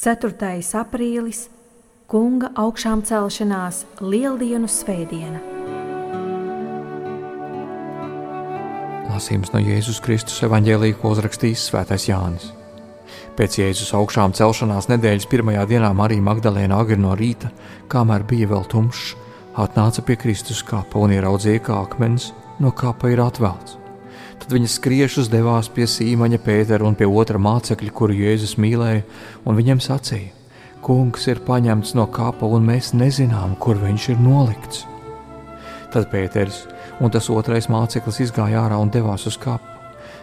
4. aprīlis Kunga augšām celšanās Lieldienu svētdiena. Lasījums no Jēzus Kristus evanģēlīja, ko uzrakstījis Svētais Jānis. Pēc Jēzus augšām celšanās nedēļas pirmajā dienā Marija Magdalēna agri no rīta, kamēr bija vēl tumšs, atnāca pie Kristus kapa un ieraudzīja, ka akmens no kapa ir atvelts. Tad viņa skriešus devās pie Sīmaņa Pētera un pie otra mācekļa, kuru Jēzus mīlēja, un viņam sacīja: Kungs ir paņemts no kapa, un mēs nezinām, kur viņš ir nolikts. Tad Pēters un tas otrais māceklis izgāja ārā un devās uz kapu.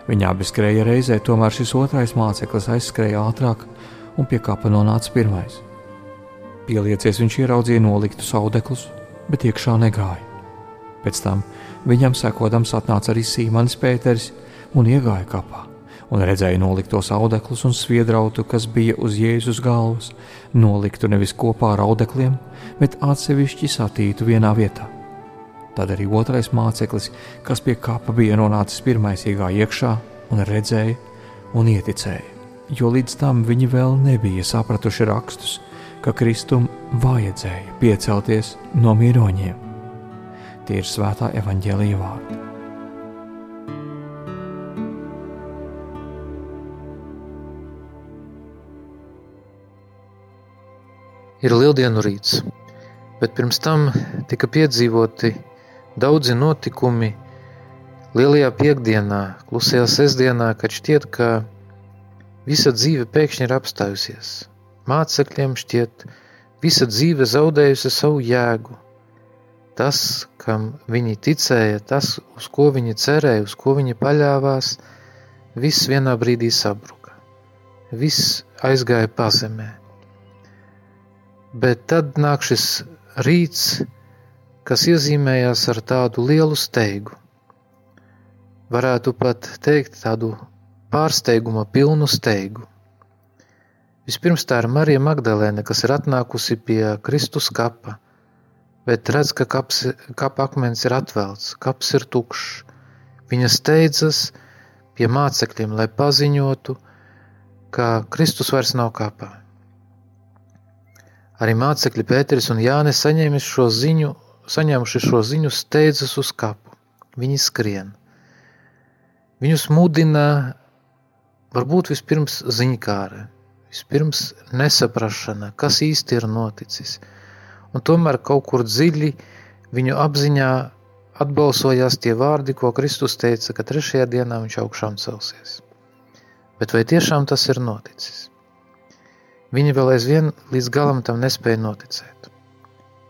Viņi abi skrēja reizē, tomēr šis otrais māceklis aizskrēja ātrāk un pie kapa nonāca pirmais. Pieliecies viņš ieraudzīja noliktus audeklus, bet iekšā negāja. Pēc tam Viņam sekodams atnāca arī Sīmanis Pēters un iegāja kapā, un redzēja noliktos audeklus un sviedrautu, kas bija uz Jēzus galvas, noliktu nevis kopā ar audekliem, bet atsevišķi satītu vienā vietā. Tad arī otrais māceklis, kas pie kapa bija nonācis pirmais, iegāja iekšā un redzēja un ieticēja, jo līdz tam viņi vēl nebija sapratuši rakstus, ka Kristum vajadzēja piecelties no miroņiem. Tie ir svētā evaņģēlīja vārdi. Ir lieldienu rīts, bet pirms tam tika piedzīvoti daudzi notikumi lielajā piekdienā, klusajā sestdienā, kad šķiet, ka visa dzīve pēkšņi ir apstājusies. Mācekļiem šķiet, visa dzīve zaudējusi savu jēgu, tas, kam viņi ticēja, tas, uz ko viņi cerēja, uz ko viņi paļāvās, viss vienā brīdī sabruka. Viss aizgāja pazemē. Bet tad nāk šis rīts, kas iezīmējās ar tādu lielu steigu. Varētu pat teikt tādu pārsteiguma pilnu steigu. Vispirms tā ir Marija Magdalēna, kas ir atnākusi pie Kristus kapa – bet redz, ka kaps, kapa akmens ir atvelts, kaps ir tukšs. Viņa steidzas pie mācekļiem, lai paziņotu, ka Kristus vairs nav kapā. Arī mācekļi Pēteris un Jānis saņēmuši šo ziņu, saņēmuši šo ziņu, steidzas uz kapu. Viņi skrien. Viņus mudina varbūt vispirms ziņkāre, vispirms nesaprašana, kas īsti ir noticis – un tomēr kaut kur dziļi viņu apziņā atbalsojās tie vārdi, ko Kristus teica, ka trešajā dienā viņš augšām celsies. Bet vai tiešām tas ir noticis? Viņi vēl aizvien līdz galam tam nespēja noticēt.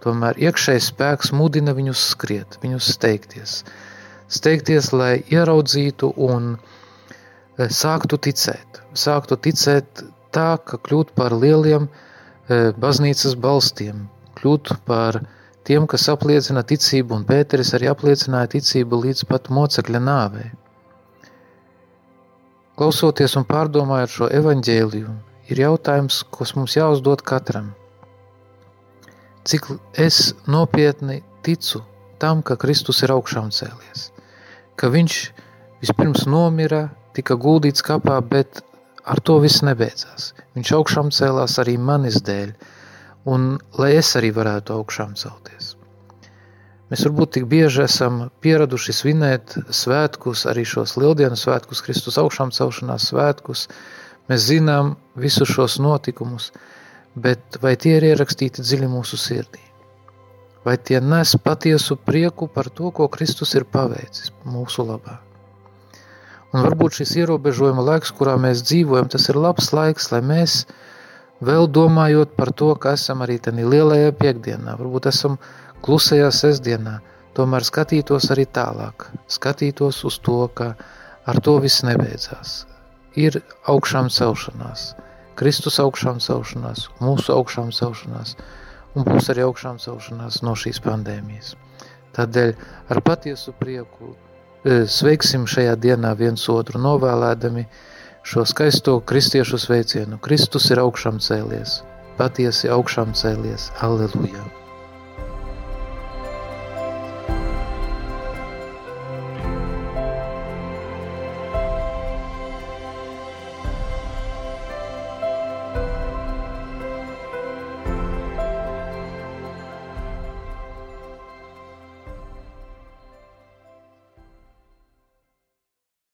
Tomēr iekšējais spēks mudina viņus skriet, viņus steigties. Steigties, lai ieraudzītu un e, sāktu ticēt. Sāktu ticēt tā, ka kļūt par lieliem e, baznīcas balstiem, kļūt par tiem, kas apliecina ticību, un Pēteris arī apliecināja ticību līdz pat mocekļa nāvei. Klausoties un pārdomājot šo evaņģēliju, ir jautājums, kas mums jāuzdod katram. Cik es nopietni ticu tam, ka Kristus ir augšām cēlies, ka viņš vispirms nomira, tika guldīts kapā, bet ar to viss nebeidzās. Viņš augšām cēlās arī manis dēļ, un lai es arī varētu augšām celties. Mēs varbūt tik bieži esam pieraduši svinēt svētkus, arī šos lieldienu svētkus, Kristus augšām celšanās svētkus. Mēs zinām visus šos notikumus, bet vai tie ir ierakstīti dziļi mūsu sirdī? Vai tie nes patiesu prieku par to, ko Kristus ir paveicis mūsu labā? Un varbūt šis ierobežojuma laiks, kurā mēs dzīvojam, tas ir labs laiks, lai mēs vēl domājot par to, ka esam arī tādā lielajā piekdienā, varbūt esam klusajā sestdienā, tomēr skatītos arī tālāk, skatītos uz to, ka ar to viss nebeidzās. Ir augšām celšanās, Kristus augšām celšanās, mūsu augšām celšanās, un būs arī augšām celšanās no šīs pandēmijas. Tādēļ ar patiesu prieku e, sveiksim šajā dienā viens otru novēlēdami, šo skaisto kristiešu sveicienu. Kristus ir augšām cēlies, patiesi augšām cēlies. Alleluja!